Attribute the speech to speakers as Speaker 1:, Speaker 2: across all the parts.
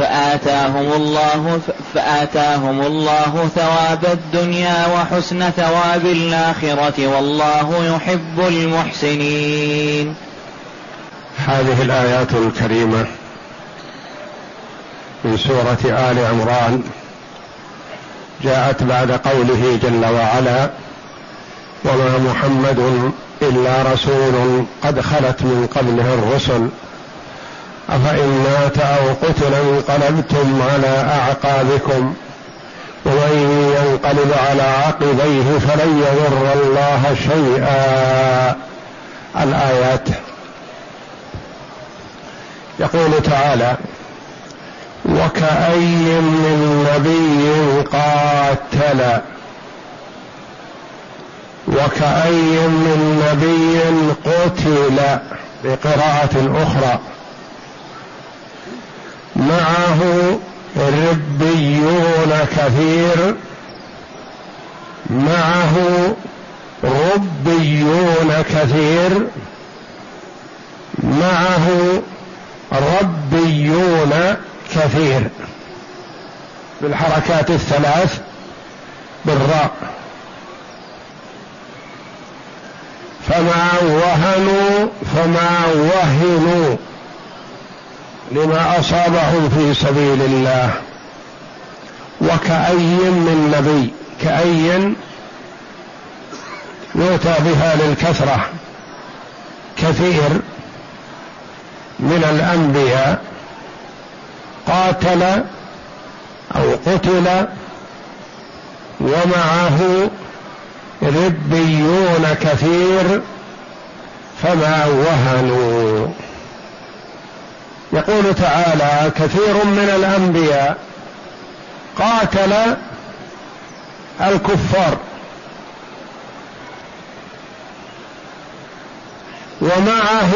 Speaker 1: فآتاهم الله فآتاهم الله ثواب الدنيا وحسن ثواب الآخرة والله يحب المحسنين.
Speaker 2: هذه الآيات الكريمة من سورة آل عمران جاءت بعد قوله جل وعلا وما محمد إلا رسول قد خلت من قبله الرسل أفإن مات أو قتل انقلبتم على أعقابكم. ومن ينقلب على عقبيه فلن يضر الله شيئا. الآيات. يقول تعالى وكأي من نبي قاتل. وكأي من نبي قتل. بقراءة أخرى. معه ربيون كثير. معه ربيون كثير. معه ربيون كثير. بالحركات الثلاث بالراء. فما وهنوا فما وهنوا. لما أصابهم في سبيل الله. وكأي من نبي كأي يؤتى بها للكثرة. كثير من الأنبياء قاتل أو قتل ومعه ربيون كثير فما وهنوا. يقول تعالى كثير من الأنبياء قاتل الكفار ومعه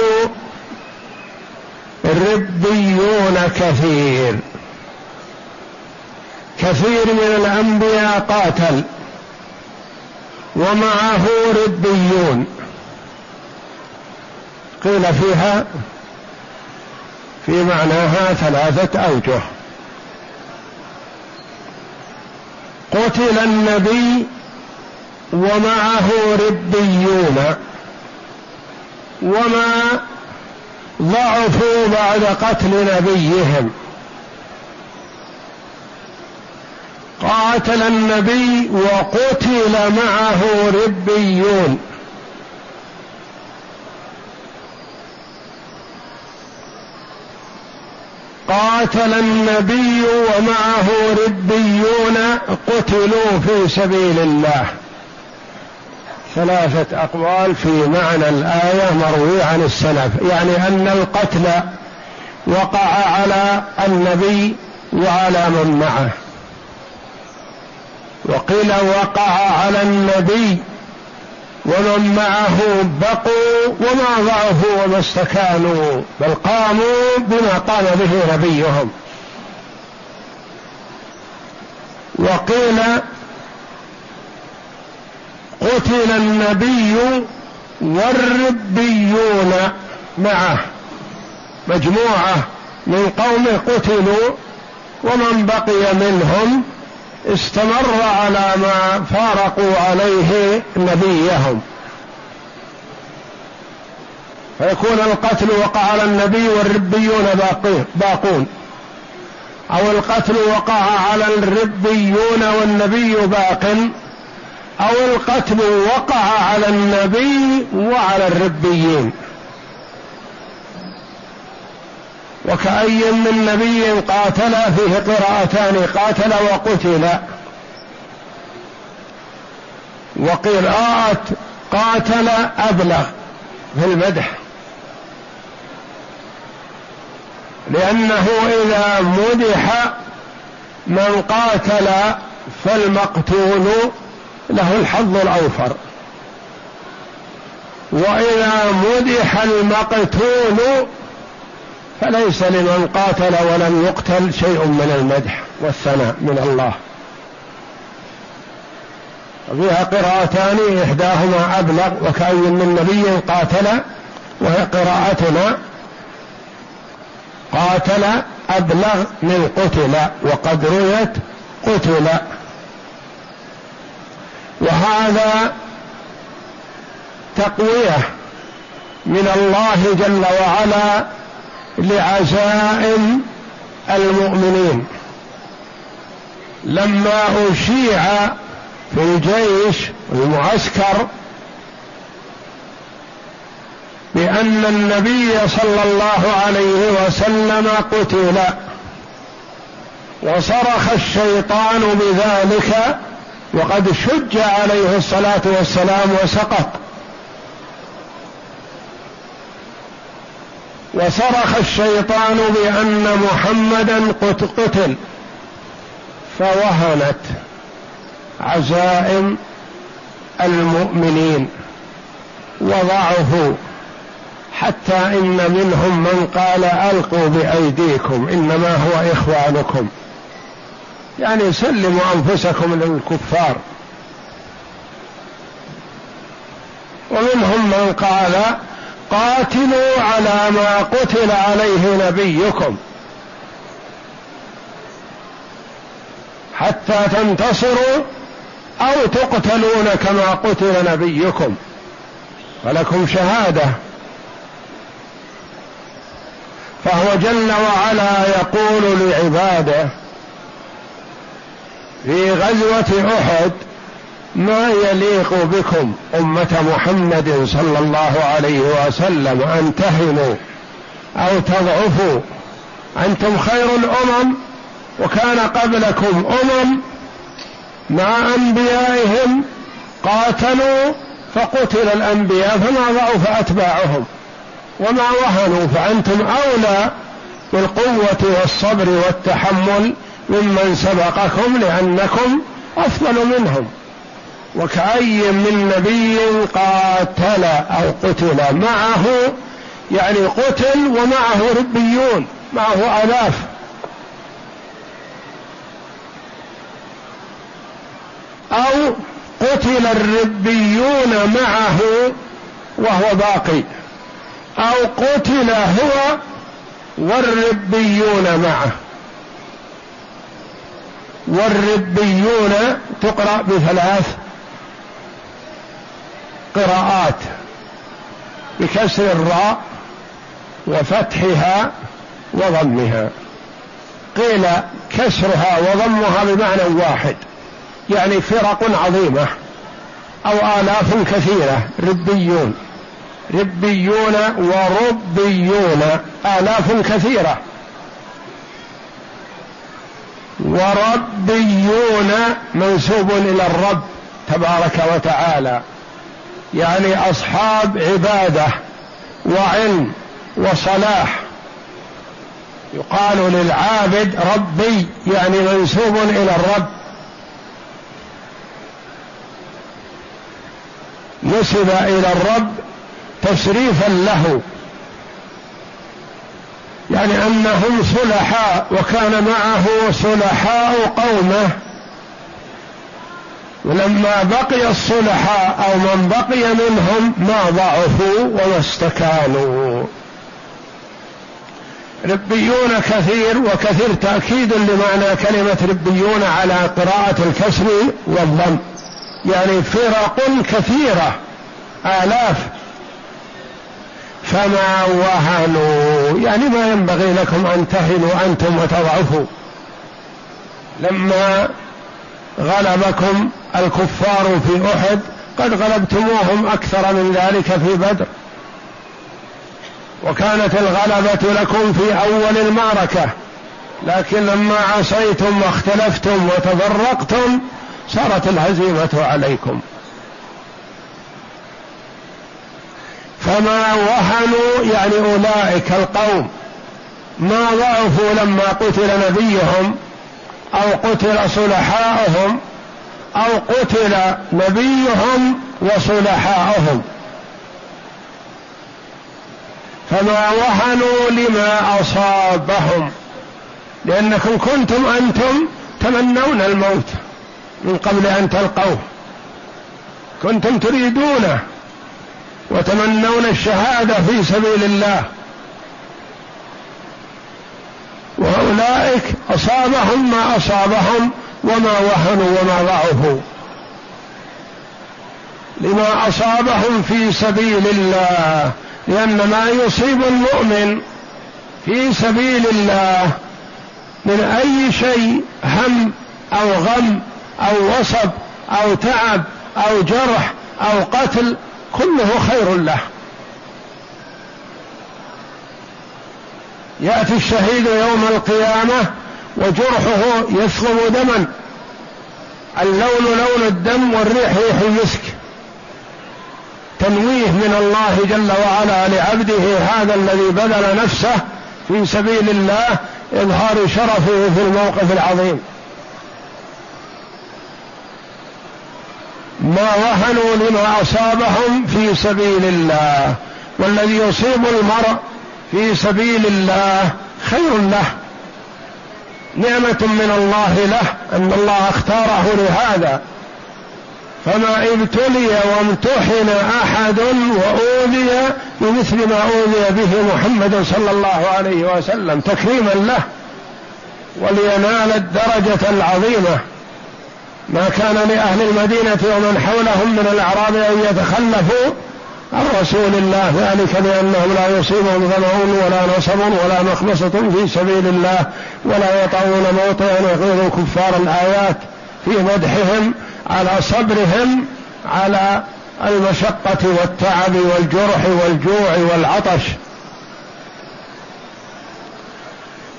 Speaker 2: ربيون كثير. كثير من الأنبياء قاتل ومعه ربيون. قيل فيها في معناها ثلاثة أوجه. قتل النبي ومعه ربيون وما ضعفوا بعد قتل نبيهم. قاتل النبي وقتل معه ربيون قاتل النبي ومعه ربيون قتلوا في سبيل الله. ثلاثة أقوال في معنى الآية مروي عن السلف. يعني أن القتل وقع على النبي وعلى من معه. وقيل وقع على النبي ومن معه بقوا وما ضعفوا وما استكانوا بل قاموا بما قام به نبيهم وقيل قتل النبي والربيون معه مجموعة من قومه قتلوا ومن بقي منهم استمر على ما فارقوا عليه نبيهم. فيكون القتل وقع على النبي والربيون باقون. أو القتل وقع على الربيون والنبي باق أو القتل وقع على النبي وعلى الربيين. وكأي من نبي قاتل فيه قراءتان قاتل وقتل. وقراءة قاتل أبلغ في المدح. لأنه إذا مدح من قاتل فالمقتول له الحظ الأوفر. وإذا مدح المقتول فليس لمن قاتل ولم يقتل شيء من المدح والثناء من الله. فيها قراءتان إحداهما أبلغ وكأي من نبي قاتل وهي قراءتنا. قاتل أبلغ من قتل وقد رويت قتل. وهذا تقوية من الله جل وعلا لعزائم المؤمنين. لما أشيع في الجيش المعسكر بأن النبي صلى الله عليه وسلم قتل وصرخ الشيطان بذلك وقد شج عليه الصلاة والسلام وسقط. وصرخ الشيطان بأن محمدا قتل. فوهنت عزائم المؤمنين. وضعفوا حتى إن منهم من قال ألقوا بأيديكم إنما هو إخوانكم. يعني سلموا أنفسكم للكفار. ومنهم من قال قاتلوا على ما قتل عليه نبيكم حتى تنتصروا أو تقتلون كما قتل نبيكم فلكم شهادة فهو جل وعلا يقول لعباده في غزوة أحد ما يليق بكم أمة محمد صلى الله عليه وسلم أن تهنوا أو تضعفوا؟ أنتم خير الأمم وكان قبلكم أمم مع أنبيائهم قاتلوا فقتل الأنبياء فما ضعف اتباعهم وما وهنوا فأنتم أولى بالقوة والصبر والتحمل ممن سبقكم لأنكم أفضل منهم. وكأي من نبي قاتل أو قتل معه يعني قتل ومعه ربيون معه آلاف. أو قتل الربيون معه وهو باقي. أو قتل هو والربيون معه. والربيون تقرأ بثلاث. قراءات بكسر الراء وفتحها وضمها. قيل كسرها وضمها بمعنى واحد يعني فرق عظيمة أو آلاف كثيرة. ربيون. ربيون وربيون آلاف كثيرة. وربيون منسوب إلى الرب تبارك وتعالى. يعني أصحاب عبادة وعلم وصلاح. يقال للعابد ربي يعني منسوب إلى الرب. نسب إلى الرب تشريفا له. يعني أنهم صلحاء وكان معه صلحاء قومه. ولما بقي الصلحاء أو من بقي منهم ما ضعفوا وما استكانوا. ربيون كثير وكثير تأكيد لمعنى كلمة ربيون على قراءة الكسر والضم. يعني فرق كثيرة آلاف. فما وهنوا. يعني ما ينبغي لكم أن تهنوا أنتم وتضعفوا. لما غلبكم الكفار في أحد قد غلبتموهم أكثر من ذلك في بدر. وكانت الغلبة لكم في أول المعركة لكن لما عصيتم واختلفتم وتفرقتم صارت الهزيمة عليكم. فما وهنوا يعني أولئك القوم ما ضعفوا لما قتل نبيهم أو قتل صلحاؤهم أو قتل نبيهم وصلحاؤهم. فما وهنوا لما أصابهم لأنكم كنتم أنتم تمنون الموت من قبل أن تلقوه. كنتم تريدونه وتمنون الشهادة في سبيل الله. وأولئك أصابهم ما أصابهم وما وهنوا وما ضعفوا. لما أصابهم في سبيل الله لأن ما يصيب المؤمن في سبيل الله من أي شيء هم أو غم أو وصب أو تعب أو جرح أو قتل كله خير له. يأتي الشهيد يوم القيامة وجرحه يسلم دما. اللون لون الدم والريح ريح المسك. تنويه من الله جل وعلا لعبده هذا الذي بذل نفسه في سبيل الله إظهار شرفه في الموقف العظيم. ما وهنوا لما أصابهم في سبيل الله والذي يصيب المرء في سبيل الله خير له نعمة من الله له أن الله اختاره لهذا. فما ابتلي وامتحن أحد وأوذي بمثل ما أوذي به محمد صلى الله عليه وسلم تكريما له ولينال الدرجة العظيمة. ما كان لأهل المدينة ومن حولهم من الأعراب أن يتخلفوا عن رسول الله ذلك لأنهم لا يصيبهم ظمأ ولا نصب ولا مخمصة في سبيل الله ولا يطعون موطئا يغيظ كفار الآيات في مدحهم على صبرهم على المشقة والتعب والجرح والجوع والعطش.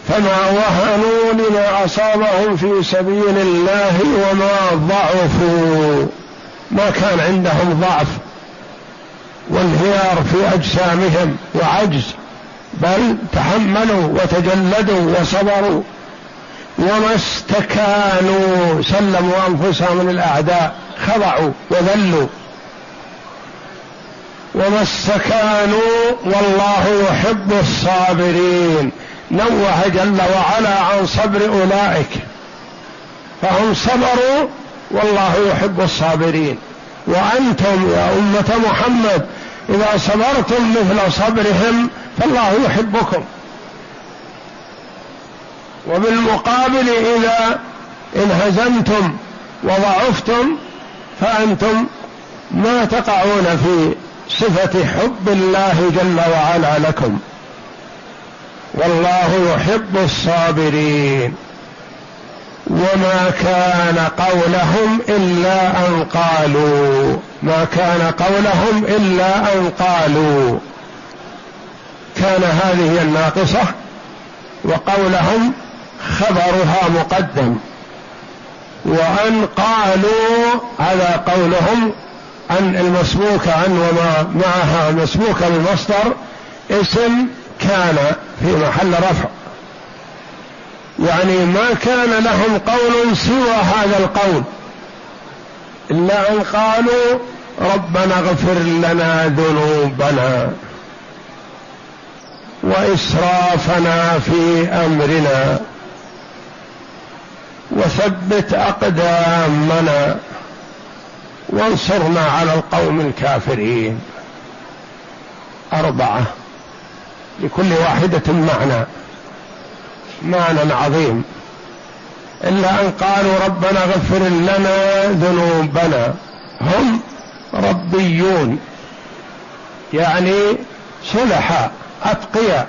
Speaker 2: فما وهنوا لما أصابهم في سبيل الله وما ضعفوا. ما كان عندهم ضعف. وانهيار في أجسامهم وعجز بل تحملوا وتجلدوا وصبروا. وما استكانوا سلموا أنفسهم من الأعداء خضعوا وذلوا. وما استكانوا والله يحب الصابرين. نوه جل وعلا عن صبر أولئك. فهم صبروا والله يحب الصابرين. وأنتم يا أمة محمد إذا صبرتم مثل صبرهم فالله يحبكم. وبالمقابل إذا انهزمتم وضعفتم فأنتم ما تقعون في صفة حب الله جل وعلا لكم. والله يحب الصابرين. وما كان قولهم إلا أن قالوا. ما كان قولهم إلا أن قالوا. كان هذه الناقصة وقولهم خبرها مقدم. وأن قالوا هذا قولهم أن المسبوك عن وما معها مسبوك بالمصدر اسم كان في محل رفع. يعني ما كان لهم قول سوى هذا القول. إلا أن قالوا ربنا اغفر لنا ذنوبنا وإسرافنا في أمرنا وثبت أقدامنا وانصرنا على القوم الكافرين. أربعة لكل واحدة معنى. معنى عظيم. إلا أن قالوا ربنا اغفر لنا ذنوبنا. هم ربيون. يعني صلحاء أتقياء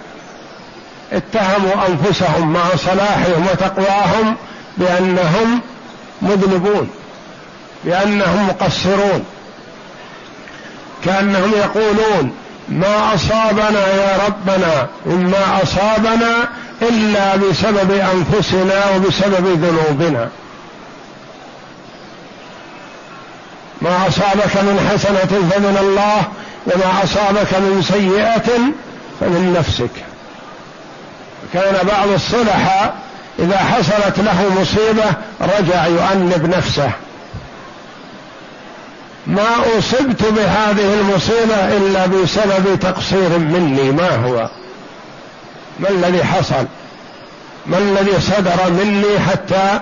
Speaker 2: اتهموا أنفسهم مع صلاحهم وتقواهم بأنهم مذنبون بأنهم مقصرون كأنهم يقولون ما أصابنا يا ربنا مما أصابنا إلا بسبب أنفسنا وبسبب ذنوبنا. ما أصابك من حسنة فمن الله وما أصابك من سيئة فمن نفسك. كان بعض الصلحاء إذا حصلت له مصيبة رجع يؤنب نفسه. ما أصبت بهذه المصيبة إلا بسبب تقصير مني ما هو؟ ما الذي حصل؟ ما الذي صدر مني حتى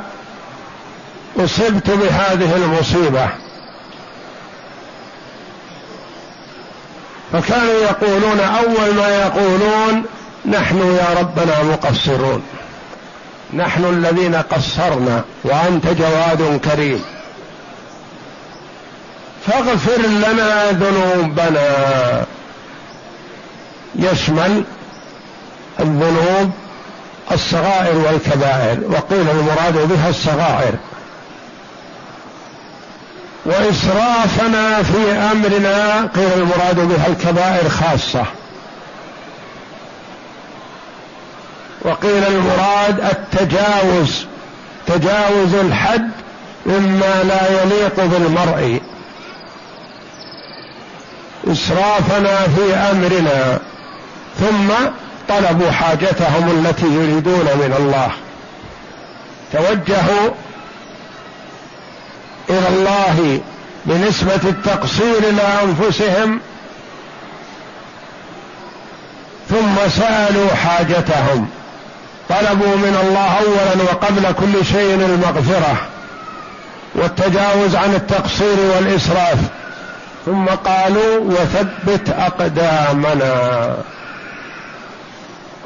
Speaker 2: أصبت بهذه المصيبة؟ فكانوا يقولون أول ما يقولون نحن يا ربنا مقصرون. نحن الذين قصرنا وأنت جواد كريم. فاغفر لنا ذنوبنا. يشمل الصغائر والكبائر وقيل المراد بها الصغائر. وإسرافنا في أمرنا قيل المراد بها الكبائر خاصة. وقيل المراد التجاوز تجاوز الحد مما لا يليق بالمرء. إسرافنا في أمرنا ثم طلبوا حاجتهم التي يريدون من الله. توجهوا إلى الله بنسبة التقصير إلى انفسهم ثم سألوا حاجتهم. طلبوا من الله اولا وقبل كل شيء المغفرة والتجاوز عن التقصير والإسراف ثم قالوا وثبت أقدامنا.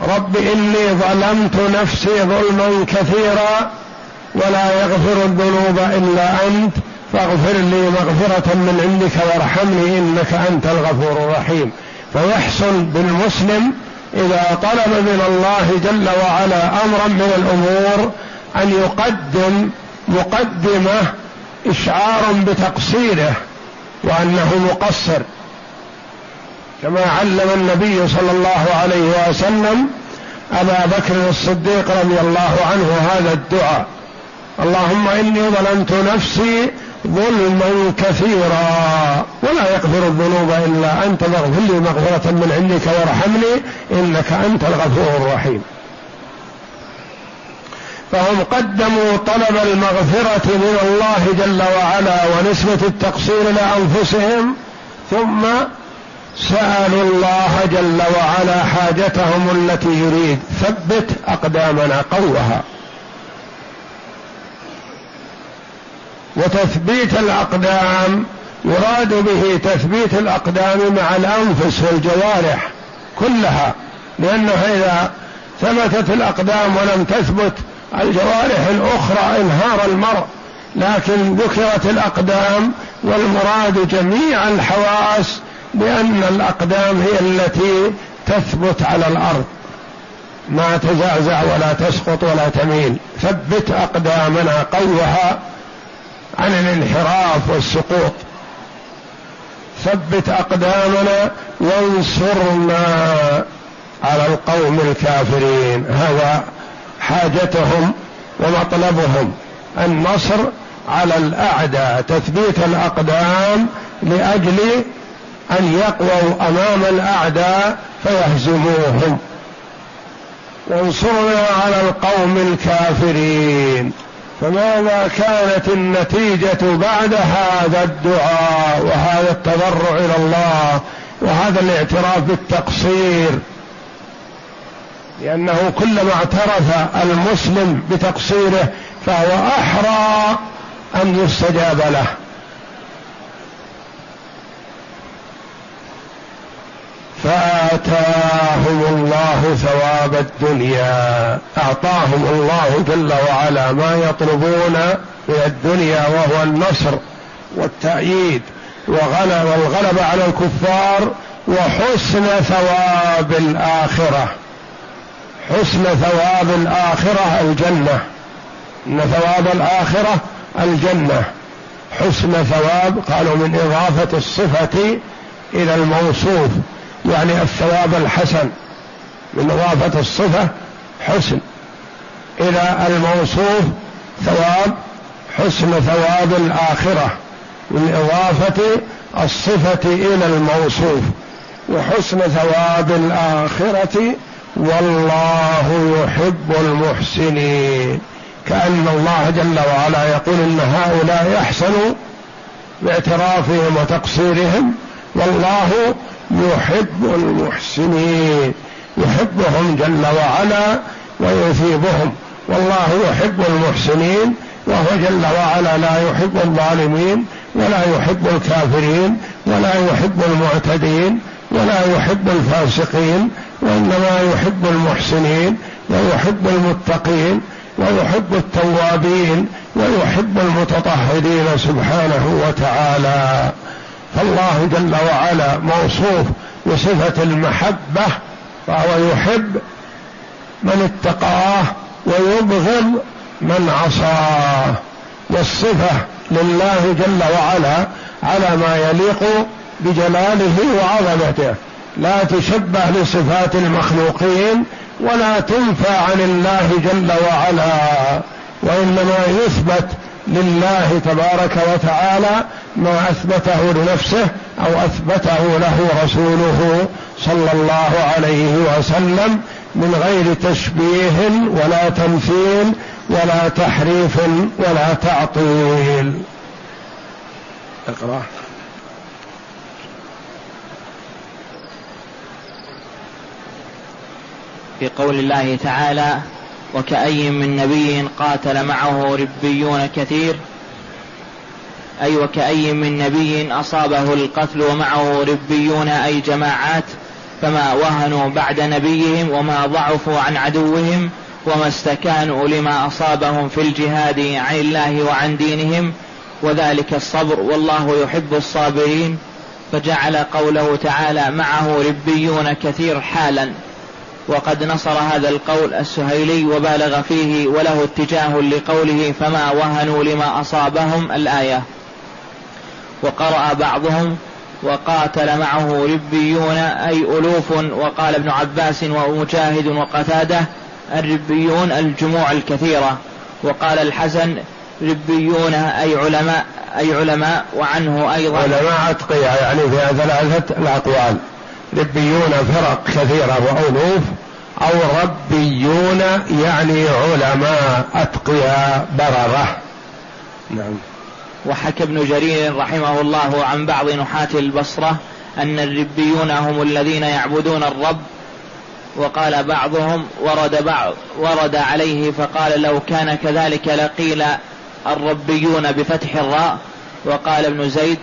Speaker 2: رب إني ظلمت نفسي ظلما كثيرا ولا يغفر الذنوب إلا أنت فاغفر لي مغفرة من عندك وارحمني إنك أنت الغفور الرحيم. فيحصل بالمسلم إذا طلب من الله جل وعلا أمرا من الأمور أن يقدم مقدمة إشعار بتقصيره وأنه مقصر. كما علم النبي صلى الله عليه وسلم أبا بكر الصديق رضي الله عنه هذا الدعاء. اللهم إني ظلمت نفسي ظلما كثيرا ولا يغفر الذنوب إلا أنت فاغفر لي مغفرة من عندك وارحمني إنك أنت الغفور الرحيم. فهم قدموا طلب المغفرة من الله جل وعلا ونسبة التقصير لأنفسهم ثم سألوا الله جل وعلا حاجتهم التي يريد. ثبت أقدامنا قوها. وتثبيت الأقدام يراد به تثبيت الأقدام مع الأنفس والجوارح كلها. لأنه إذا ثبتت الأقدام ولم تثبت الجوارح الأخرى إنهار المرء. لكن ذكرت الأقدام والمراد جميع الحواس لأن الأقدام هي التي تثبت على الأرض. ما تزعزع ولا تسقط ولا تميل. ثبت أقدامنا قوها عن الانحراف والسقوط. ثبت أقدامنا وانصرنا على القوم الكافرين. هذا حاجتهم ومطلبهم. النصر على الأعداء. تثبيت الأقدام لأجل أن يقووا أمام الأعداء فيهزموهم. وانصرنا على القوم الكافرين. فماذا كانت النتيجة بعد هذا الدعاء وهذا التضرع إلى الله وهذا الاعتراف بالتقصير؟ لأنه كلما اعترف المسلم بتقصيره فهو أحرى أن يستجاب له. فآتاهم الله ثواب الدنيا. أعطاهم الله جل وعلا ما يطلبون من الدنيا وهو النصر والتأييد وغلب والغلبة على الكفار وحسن ثواب الآخرة. حسن ثواب الآخرة الجنة. إن ثواب الآخرة الجنة. حسن ثواب قالوا من إضافة الصفة إلى الموصوف. يعني الثواب الحسن من اضافه الصفة حسن. إلى الموصوف ثواب حسن ثواب الآخرة من إضافة الصفة إلى الموصوف. وحسن ثواب الآخرة والله يحب المحسنين. كأن الله جل وعلا يقول إن هؤلاء يحسنوا باعترافهم وتقصيرهم والله يحب المحسنين يحبهم جل وعلا ويثيبهم. والله يحب المحسنين وهو جل وعلا لا يحب الظالمين ولا يحب الكافرين ولا يحب المعتدين ولا يحب الفاسقين وإنما يحب المحسنين ويحب المتقين ويحب التوابين ويحب المتطهرين سبحانه وتعالى. فالله جل وعلا موصوف بصفة المحبة فهو يحب من اتقاه ويبغض من عصاه. والصفة لله جل وعلا على ما يليق بجلاله وعظمته. لا تشبه لصفات المخلوقين ولا تنفى عن الله جل وعلا وإنما يثبت لله تبارك وتعالى ما أثبته لنفسه أو أثبته له رسوله صلى الله عليه وسلم من غير تشبيه ولا تمثيل ولا تحريف ولا تعطيل. اقرأ.
Speaker 1: في قول الله تعالى وكأي من نبي قاتل معه ربيون كثير. أي وكأي من نبي أصابه القتل ومعه ربيون أي جماعات. فما وهنوا بعد نبيهم وما ضعفوا عن عدوهم وما استكانوا لما أصابهم في الجهاد عن الله وعن دينهم. وذلك الصبر والله يحب الصابرين. فجعل قوله تعالى معه ربيون كثير حالا. وقد نصر هذا القول السهيلي وبالغ فيه وله اتجاه لقوله فما وهنوا لما أصابهم الآية. وقرأ بعضهم وقاتل معه ربيون أي ألوف وقال ابن عباس ومجاهد وقتادة الربيون الجموع الكثيرة. وقال الحسن ربيون أي علماء أي علماء وعنه أيضا
Speaker 2: علماء أتقياء يعني فيها ثلاثة الأقوال. ربيون فرق كثيرة وألوف أو ربيون يعني علماء أتقياء بررة.
Speaker 1: نعم. وحكى ابن جرير رحمه الله عن بعض نحاة البصرة أن الربيون هم الذين يعبدون الرب وقال بعضهم ورد بعض ورد عليه فقال لو كان كذلك لقيل الربيون بفتح الراء. وقال ابن زيد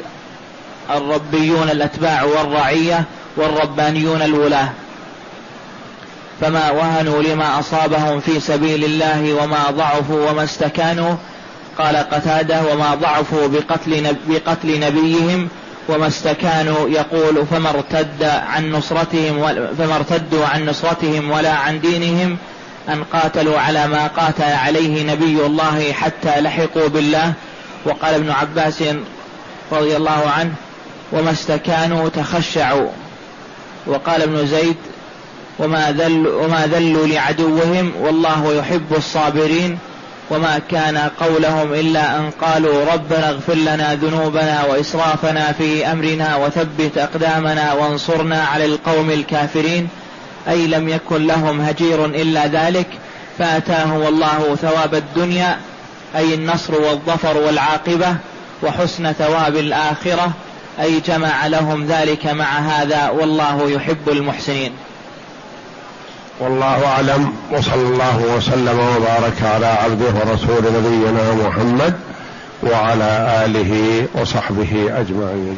Speaker 1: الربيون الأتباع والرعية والربانيون الولاة فما وهنوا لما أصابهم في سبيل الله وما ضعفوا وما استكانوا. قال قتادة وما ضعفوا بقتل, بقتل نبيهم وما استكانوا. يقول فما ارتد عن نصرتهم فما ارتدوا عن نصرتهم ولا عن دينهم أن قاتلوا على ما قاتل عليه نبي الله حتى لحقوا بالله. وقال ابن عباس رضي الله عنه وما استكانوا تخشعوا. وقال ابن زيد وما ذل وما ذلوا لعدوهم والله يحب الصابرين. وما كان قولهم إلا أن قالوا ربنا اغفر لنا ذنوبنا وإسرافنا في أمرنا وثبت أقدامنا وانصرنا على القوم الكافرين. أي لم يكن لهم هجير إلا ذلك فأتاهم الله ثواب الدنيا أي النصر والظفر والعاقبة وحسن ثواب الآخرة. أي جمع لهم ذلك مع هذا والله يحب المحسنين.
Speaker 2: والله أعلم وصلى الله وسلم وبارك على عبده ورسول نبينا محمد وعلى آله وصحبه أجمعين.